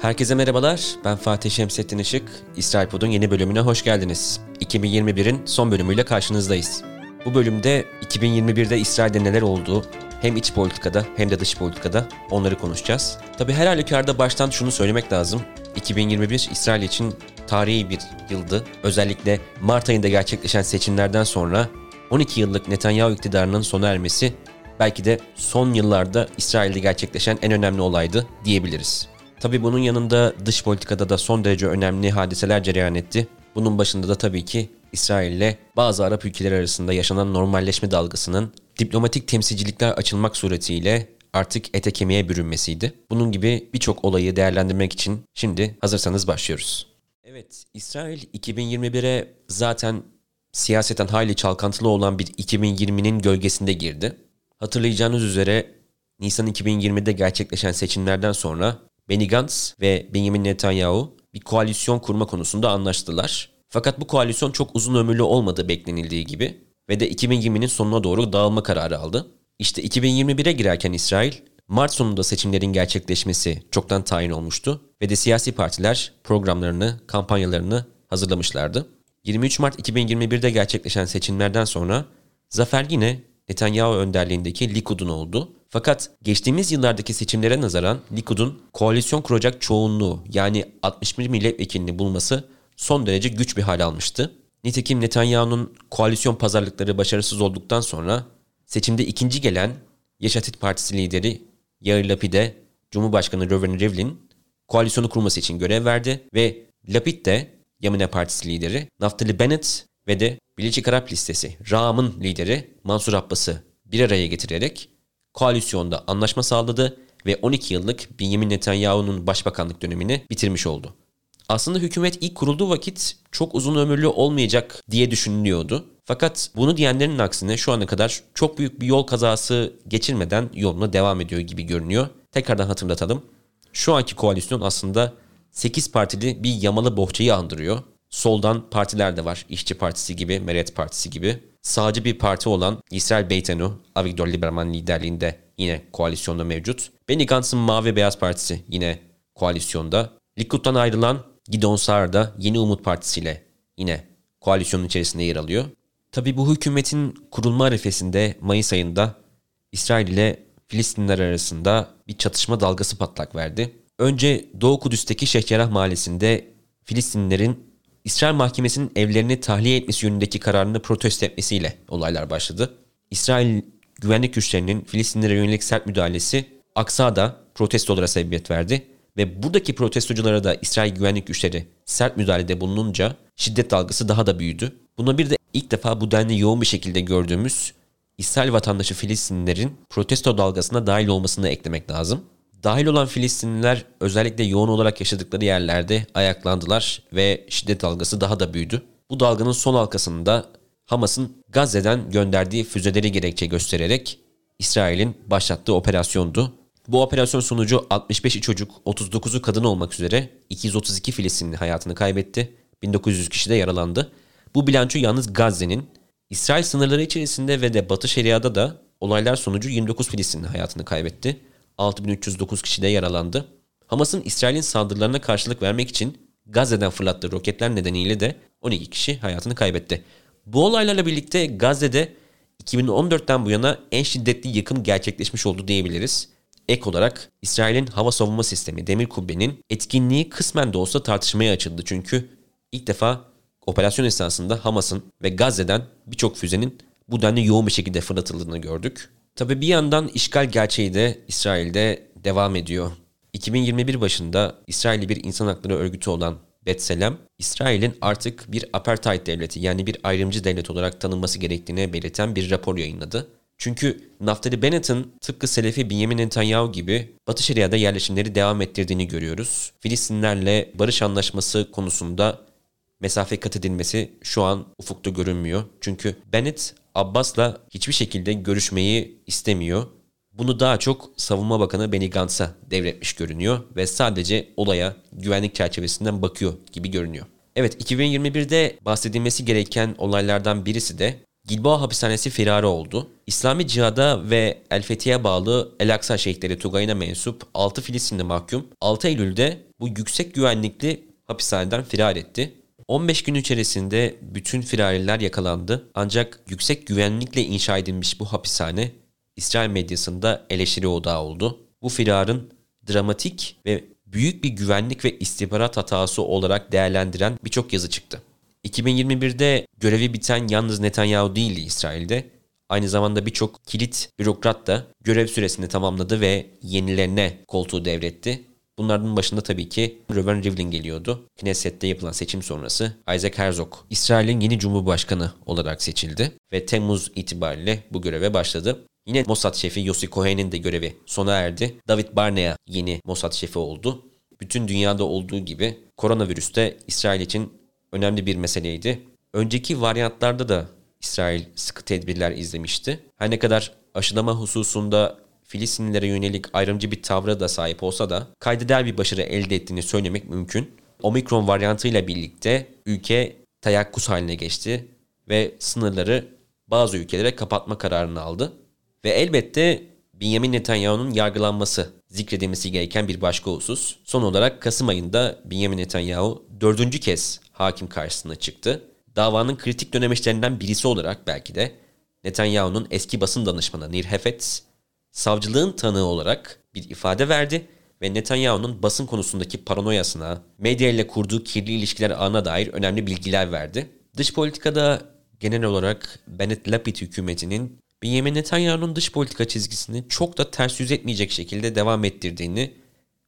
Herkese merhabalar, ben Fatih Şemsettin Işık. İsrail Pod'un yeni bölümüne hoş geldiniz. 2021'in son bölümüyle karşınızdayız. Bu bölümde 2021'de İsrail'de neler oldu, hem iç politikada hem de dış politikada onları konuşacağız. Tabi her halükarda baştan şunu söylemek lazım. 2021 İsrail için tarihi bir yıldı. Özellikle Mart ayında gerçekleşen seçimlerden sonra 12 yıllık Netanyahu iktidarının sona ermesi belki de son yıllarda İsrail'de gerçekleşen en önemli olaydı diyebiliriz. Tabi bunun yanında dış politikada da son derece önemli hadiseler cereyan etti. Bunun başında da tabii ki İsrail ile bazı Arap ülkeleri arasında yaşanan normalleşme dalgasının diplomatik temsilcilikler açılmak suretiyle artık ete kemiğe bürünmesiydi. Bunun gibi birçok olayı değerlendirmek için şimdi hazırsanız başlıyoruz. Evet, İsrail 2021'e zaten siyaseten hayli çalkantılı olan bir 2020'nin gölgesinde girdi. Hatırlayacağınız üzere Nisan 2020'de gerçekleşen seçimlerden sonra Benny Gantz ve Benjamin Netanyahu bir koalisyon kurma konusunda anlaştılar. Fakat bu koalisyon çok uzun ömürlü olmadı beklenildiği gibi ve de 2020'nin sonuna doğru dağılma kararı aldı. İşte 2021'e girerken İsrail, Mart sonunda seçimlerin gerçekleşmesi çoktan tayin olmuştu ve de siyasi partiler programlarını, kampanyalarını hazırlamışlardı. 23 Mart 2021'de gerçekleşen seçimlerden sonra zafer yine Netanyahu önderliğindeki Likud'un oldu. Fakat geçtiğimiz yıllardaki seçimlere nazaran Likud'un koalisyon kuracak çoğunluğu yani 61 milletvekilini bulması son derece güç bir hal almıştı. Nitekim Netanyahu'nun koalisyon pazarlıkları başarısız olduktan sonra seçimde ikinci gelen Yeşatit Partisi lideri Yair Lapid'e Cumhurbaşkanı Reuven Rivlin koalisyonu kurması için görev verdi ve Lapid de Yamine Partisi lideri Naftali Bennett ve de Birleşik Arap Listesi RAM'ın lideri Mansur Abbas'ı bir araya getirerek koalisyonda anlaşma sağladı ve 12 yıllık Benjamin Netanyahu'nun başbakanlık dönemini bitirmiş oldu. Aslında hükümet ilk kurulduğu vakit çok uzun ömürlü olmayacak diye düşünülüyordu. Fakat bunu diyenlerin aksine şu ana kadar çok büyük bir yol kazası geçirmeden yoluna devam ediyor gibi görünüyor. Tekrardan hatırlatalım. Şu anki koalisyon aslında 8 partili bir yamalı bohçayı andırıyor. Soldan partiler de var. İşçi Partisi gibi, Meret Partisi gibi. Sağcı bir parti olan İsrail Beytenu, Avigdor Lieberman liderliğinde yine koalisyonda mevcut. Benny Gantz'ın Mavi Beyaz Partisi yine koalisyonda. Likud'dan ayrılan Gideon Saar da Yeni Umut Partisi ile yine koalisyonun içerisinde yer alıyor. Tabi bu hükümetin kurulma arifesinde Mayıs ayında İsrail ile Filistinler arasında bir çatışma dalgası patlak verdi. Önce Doğu Kudüs'teki Şeyh mahallesinde Filistinlerin İsrail mahkemesinin evlerini tahliye etmesi yönündeki kararını protesto etmesiyle olaylar başladı. İsrail güvenlik güçlerinin Filistinlere yönelik sert müdahalesi Aksa'da protestolara sebebiyet verdi ve buradaki protestoculara da İsrail güvenlik güçleri sert müdahalede bulununca şiddet dalgası daha da büyüdü. Buna bir de ilk defa bu denli yoğun bir şekilde gördüğümüz İsrail vatandaşı Filistinlilerin protesto dalgasına dahil olmasını eklemek lazım. Dahil olan Filistinliler özellikle yoğun olarak yaşadıkları yerlerde ayaklandılar ve şiddet dalgası daha da büyüdü. Bu dalganın son halkasında Hamas'ın Gazze'den gönderdiği füzeleri gerekçe göstererek İsrail'in başlattığı operasyondu. Bu operasyon sonucu 65 çocuk, 39'u kadın olmak üzere 232 Filistinli hayatını kaybetti. 1900 kişi de yaralandı. Bu bilanço yalnız Gazze'nin. İsrail sınırları içerisinde ve de Batı Şeria'da da olaylar sonucu 29 Filistinli hayatını kaybetti. 6309 kişi de yaralandı. Hamas'ın İsrail'in saldırılarına karşılık vermek için Gazze'den fırlattığı roketler nedeniyle de 12 kişi hayatını kaybetti. Bu olaylarla birlikte Gazze'de 2014'ten bu yana en şiddetli yıkım gerçekleşmiş oldu diyebiliriz. Ek olarak İsrail'in hava savunma sistemi Demir Kubbe'nin etkinliği kısmen de olsa tartışmaya açıldı. Çünkü ilk defa operasyon esnasında Hamas'ın ve Gazze'den birçok füzenin bu denli yoğun bir şekilde fırlatıldığını gördük. Tabi bir yandan işgal gerçeği de İsrail'de devam ediyor. 2021 başında İsrailli bir insan hakları örgütü olan Betselem, İsrail'in artık bir apartheid devleti yani bir ayrımcı devlet olarak tanınması gerektiğini belirten bir rapor yayınladı. Çünkü Naftali Bennett'ın tıpkı Selefi Benjamin Netanyahu gibi Batı Şeria'da yerleşimleri devam ettirdiğini görüyoruz. Filistinlerle barış anlaşması konusunda mesafe kat edilmesi şu an ufukta görünmüyor. Çünkü Bennett Abbas'la hiçbir şekilde görüşmeyi istemiyor. Bunu daha çok Savunma Bakanı Benny Gantz'a devretmiş görünüyor ve sadece olaya güvenlik çerçevesinden bakıyor gibi görünüyor. Evet 2021'de bahsedilmesi gereken olaylardan birisi de Gilboa hapishanesi firarı oldu. İslami Cihada ve El Fethi'ye bağlı El Aksa Şeyhleri Tugay'ına mensup 6 Filistinli mahkum 6 Eylül'de bu yüksek güvenlikli hapishaneden firar etti. 15 gün içerisinde bütün firariler yakalandı. Ancak yüksek güvenlikle inşa edilmiş bu hapishane İsrail medyasında eleştiri odağı oldu. Bu firarın dramatik ve büyük bir güvenlik ve istihbarat hatası olarak değerlendiren birçok yazı çıktı. 2021'de görevi biten yalnız Netanyahu değildi İsrail'de. Aynı zamanda birçok kilit bürokrat da görev süresini tamamladı ve yenilerine koltuğu devretti. Bunların başında tabii ki Reuven Rivlin geliyordu. Knesset'te yapılan seçim sonrası Isaac Herzog İsrail'in yeni cumhurbaşkanı olarak seçildi ve Temmuz itibariyle bu göreve başladı. Yine Mossad şefi Yossi Cohen'in de görevi sona erdi. David Barnea yeni Mossad şefi oldu. Bütün dünyada olduğu gibi koronavirüs de İsrail için önemli bir meseleydi. Önceki varyantlarda da İsrail sıkı tedbirler izlemişti. Her ne kadar aşılama hususunda Filistinlilere yönelik ayrımcı bir tavra da sahip olsa da kaydeder bir başarı elde ettiğini söylemek mümkün. Omikron varyantıyla birlikte ülke tayakkuz haline geçti ve sınırları bazı ülkelere kapatma kararını aldı. Ve elbette Benjamin Netanyahu'nun yargılanması zikredilmesi gereken bir başka husus. Son olarak Kasım ayında Benjamin Netanyahu dördüncü kez hakim karşısına çıktı. Davanın kritik dönemeçlerinden birisi olarak belki de Netanyahu'nun eski basın danışmanı Nir Hefetz, savcılığın tanığı olarak bir ifade verdi ve Netanyahu'nun basın konusundaki paranoyasına, medya ile kurduğu kirli ilişkiler ağına dair önemli bilgiler verdi. Dış politikada genel olarak Bennett Lapid hükümetinin Benjamin Netanyahu'nun dış politika çizgisini çok da ters yüz etmeyecek şekilde devam ettirdiğini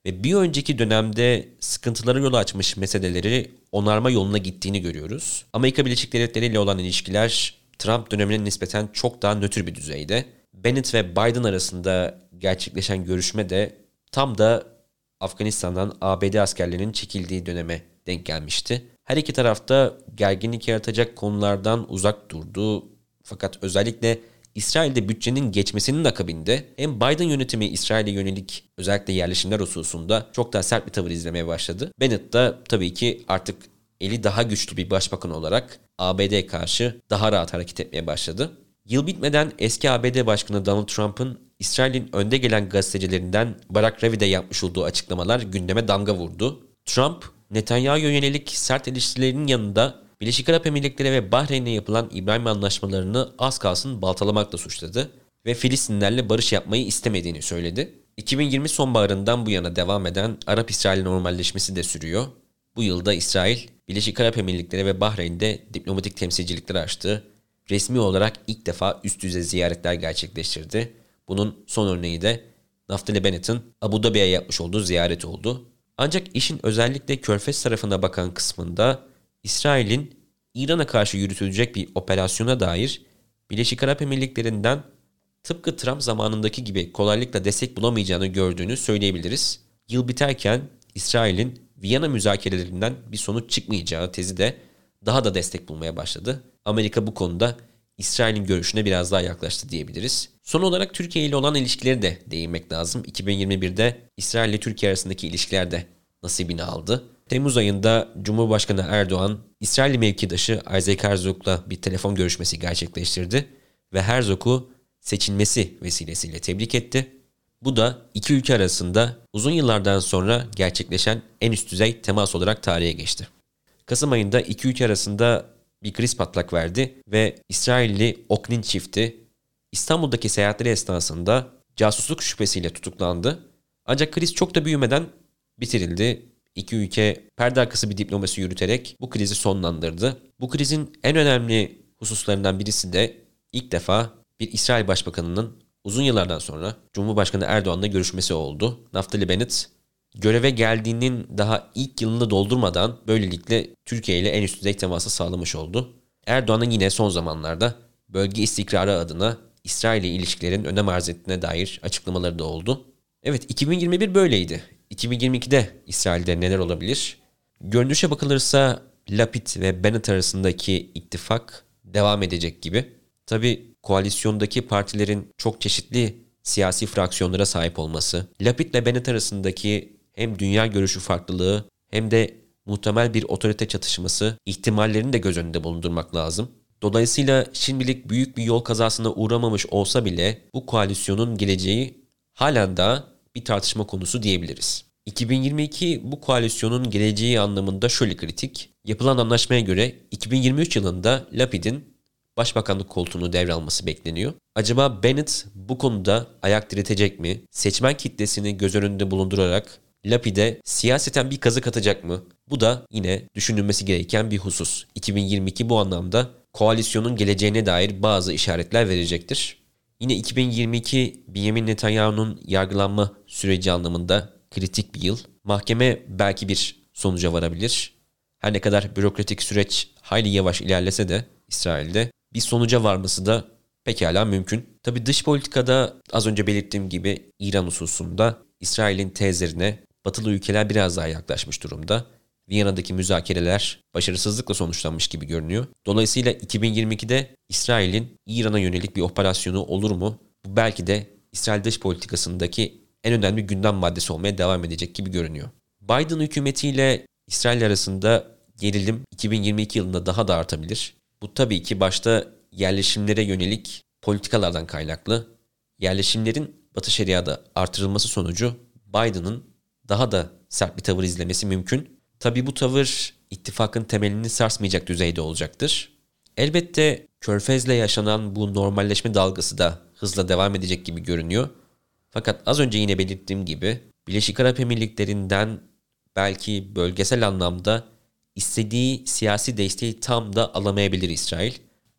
ve bir önceki dönemde sıkıntılara yol açmış meseleleri onarma yoluna gittiğini görüyoruz. Amerika Birleşik Devletleri ile olan ilişkiler Trump dönemine nispeten çok daha nötr bir düzeyde. Bennett ve Biden arasında gerçekleşen görüşme de tam da Afganistan'dan ABD askerlerinin çekildiği döneme denk gelmişti. Her iki tarafta gerginlik yaratacak konulardan uzak durdu. Fakat özellikle İsrail'de bütçenin geçmesinin akabinde hem Biden yönetimi İsrail'e yönelik özellikle yerleşimler hususunda çok daha sert bir tavır izlemeye başladı. Bennett da tabii ki artık eli daha güçlü bir başbakan olarak ABD karşı daha rahat hareket etmeye başladı. Yıl bitmeden eski ABD Başkanı Donald Trump'ın İsrail'in önde gelen gazetecilerinden Barack Ravid'e yapmış olduğu açıklamalar gündeme damga vurdu. Trump, Netanyahu'ya yönelik sert eleştirilerinin yanında Birleşik Arap Emirlikleri ve Bahreyn'le yapılan İbrahim anlaşmalarını az kalsın baltalamakla suçladı ve Filistinlerle barış yapmayı istemediğini söyledi. 2020 sonbaharından bu yana devam eden Arap-İsrail normalleşmesi de sürüyor. Bu yılda İsrail, Birleşik Arap Emirlikleri ve Bahreyn'de diplomatik temsilcilikler açtı. Resmi olarak ilk defa üst düzey ziyaretler gerçekleştirdi. Bunun son örneği de Naftali Bennett'in Abu Dhabi'ye yapmış olduğu ziyaret oldu. Ancak işin özellikle Körfez tarafına bakan kısmında İsrail'in İran'a karşı yürütülecek bir operasyona dair Birleşik Arap Emirlikleri'nden tıpkı Trump zamanındaki gibi kolaylıkla destek bulamayacağını gördüğünü söyleyebiliriz. Yıl biterken İsrail'in Viyana müzakerelerinden bir sonuç çıkmayacağı tezi de daha da destek bulmaya başladı. Amerika bu konuda İsrail'in görüşüne biraz daha yaklaştı diyebiliriz. Son olarak Türkiye ile olan ilişkileri de değinmek lazım. 2021'de İsrail ile Türkiye arasındaki ilişkiler de nasibini aldı. Temmuz ayında Cumhurbaşkanı Erdoğan, İsrail mevkidaşı Isaac Herzog'la bir telefon görüşmesi gerçekleştirdi ve Herzog'u seçilmesi vesilesiyle tebrik etti. Bu da iki ülke arasında uzun yıllardan sonra gerçekleşen en üst düzey temas olarak tarihe geçti. Kasım ayında iki ülke arasında bir kriz patlak verdi ve İsrailli Oknin çifti İstanbul'daki seyahatleri esnasında casusluk şüphesiyle tutuklandı. Ancak kriz çok da büyümeden bitirildi İki ülke perde arkası bir diplomasi yürüterek bu krizi sonlandırdı. Bu krizin en önemli hususlarından birisi de ilk defa bir İsrail Başbakanı'nın uzun yıllardan sonra Cumhurbaşkanı Erdoğan'la görüşmesi oldu. Naftali Bennett göreve geldiğinin daha ilk yılını doldurmadan böylelikle Türkiye ile en üst düzey teması sağlamış oldu. Erdoğan'ın yine son zamanlarda bölge istikrarı adına İsrail ile ilişkilerin önem arz ettiğine dair açıklamaları da oldu. Evet 2021 böyleydi. 2022'de İsrail'de neler olabilir? Görünüşe bakılırsa Lapid ve Bennett arasındaki ittifak devam edecek gibi. Tabi koalisyondaki partilerin çok çeşitli siyasi fraksiyonlara sahip olması, Lapid ile Bennett arasındaki hem dünya görüşü farklılığı hem de muhtemel bir otorite çatışması ihtimallerini de göz önünde bulundurmak lazım. Dolayısıyla şimdilik büyük bir yol kazasına uğramamış olsa bile bu koalisyonun geleceği halen daha bir tartışma konusu diyebiliriz. 2022 bu koalisyonun geleceği anlamında şöyle kritik. Yapılan anlaşmaya göre 2023 yılında Lapid'in başbakanlık koltuğunu devralması bekleniyor. Acaba Bennett bu konuda ayak diretecek mi? Seçmen kitlesini göz önünde bulundurarak Lapid'e siyaseten bir kazık atacak mı? Bu da yine düşünülmesi gereken bir husus. 2022 bu anlamda koalisyonun geleceğine dair bazı işaretler verecektir. Yine 2022 Benjamin Netanyahu'nun yargılanma süreci anlamında kritik bir yıl. Mahkeme belki bir sonuca varabilir. Her ne kadar bürokratik süreç hayli yavaş ilerlese de İsrail'de bir sonuca varması da pekala mümkün. Tabi dış politikada az önce belirttiğim gibi İran hususunda İsrail'in tezlerine batılı ülkeler biraz daha yaklaşmış durumda. Viyana'daki müzakereler başarısızlıkla sonuçlanmış gibi görünüyor. Dolayısıyla 2022'de İsrail'in İran'a yönelik bir operasyonu olur mu? Bu belki de İsrail dış politikasındaki en önemli gündem maddesi olmaya devam edecek gibi görünüyor. Biden hükümetiyle İsrail arasında gerilim 2022 yılında daha da artabilir. Bu tabii ki başta yerleşimlere yönelik politikalardan kaynaklı. Yerleşimlerin Batı Şeria'da artırılması sonucu Biden'ın daha da sert bir tavır izlemesi mümkün. Tabii bu tavır ittifakın temelini sarsmayacak düzeyde olacaktır. Elbette Körfez'le yaşanan bu normalleşme dalgası da hızla devam edecek gibi görünüyor. Fakat az önce yine belirttiğim gibi Birleşik Arap Emirlikleri'nden belki bölgesel anlamda istediği siyasi desteği tam da alamayabilir İsrail.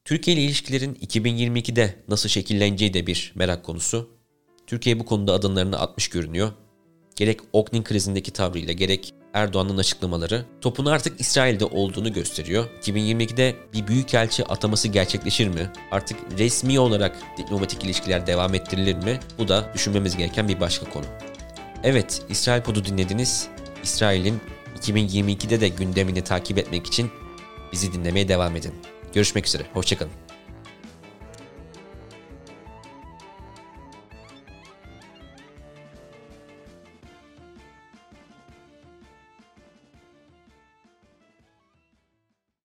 Türkiye ile ilişkilerin 2022'de nasıl şekilleneceği de bir merak konusu. Türkiye bu konuda adımlarını atmış görünüyor. Gerek Oknin krizindeki tavrıyla gerek Erdoğan'ın açıklamaları topun artık İsrail'de olduğunu gösteriyor. 2022'de bir büyükelçi ataması gerçekleşir mi? Artık resmi olarak diplomatik ilişkiler devam ettirilir mi? Bu da düşünmemiz gereken bir başka konu. Evet, İsrail Pod'u dinlediniz. İsrail'in 2022'de de gündemini takip etmek için bizi dinlemeye devam edin. Görüşmek üzere, hoşçakalın.